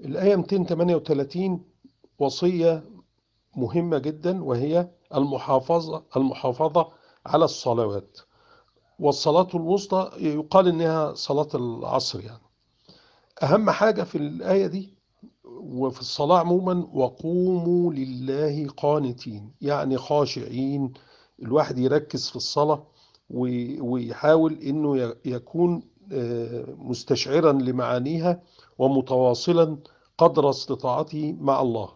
الآية 238 وصية مهمة جدا وهي المحافظة المحافظة على الصلوات. والصلاة الوسطى يقال إنها صلاة العصر يعني. أهم حاجة في الآية دي وفي الصلاة عموما وقوموا لله قانتين يعني خاشعين. الواحد يركز في الصلاة ويحاول إنه يكون مستشعرا لمعانيها ومتواصلا قدر استطاعته مع الله.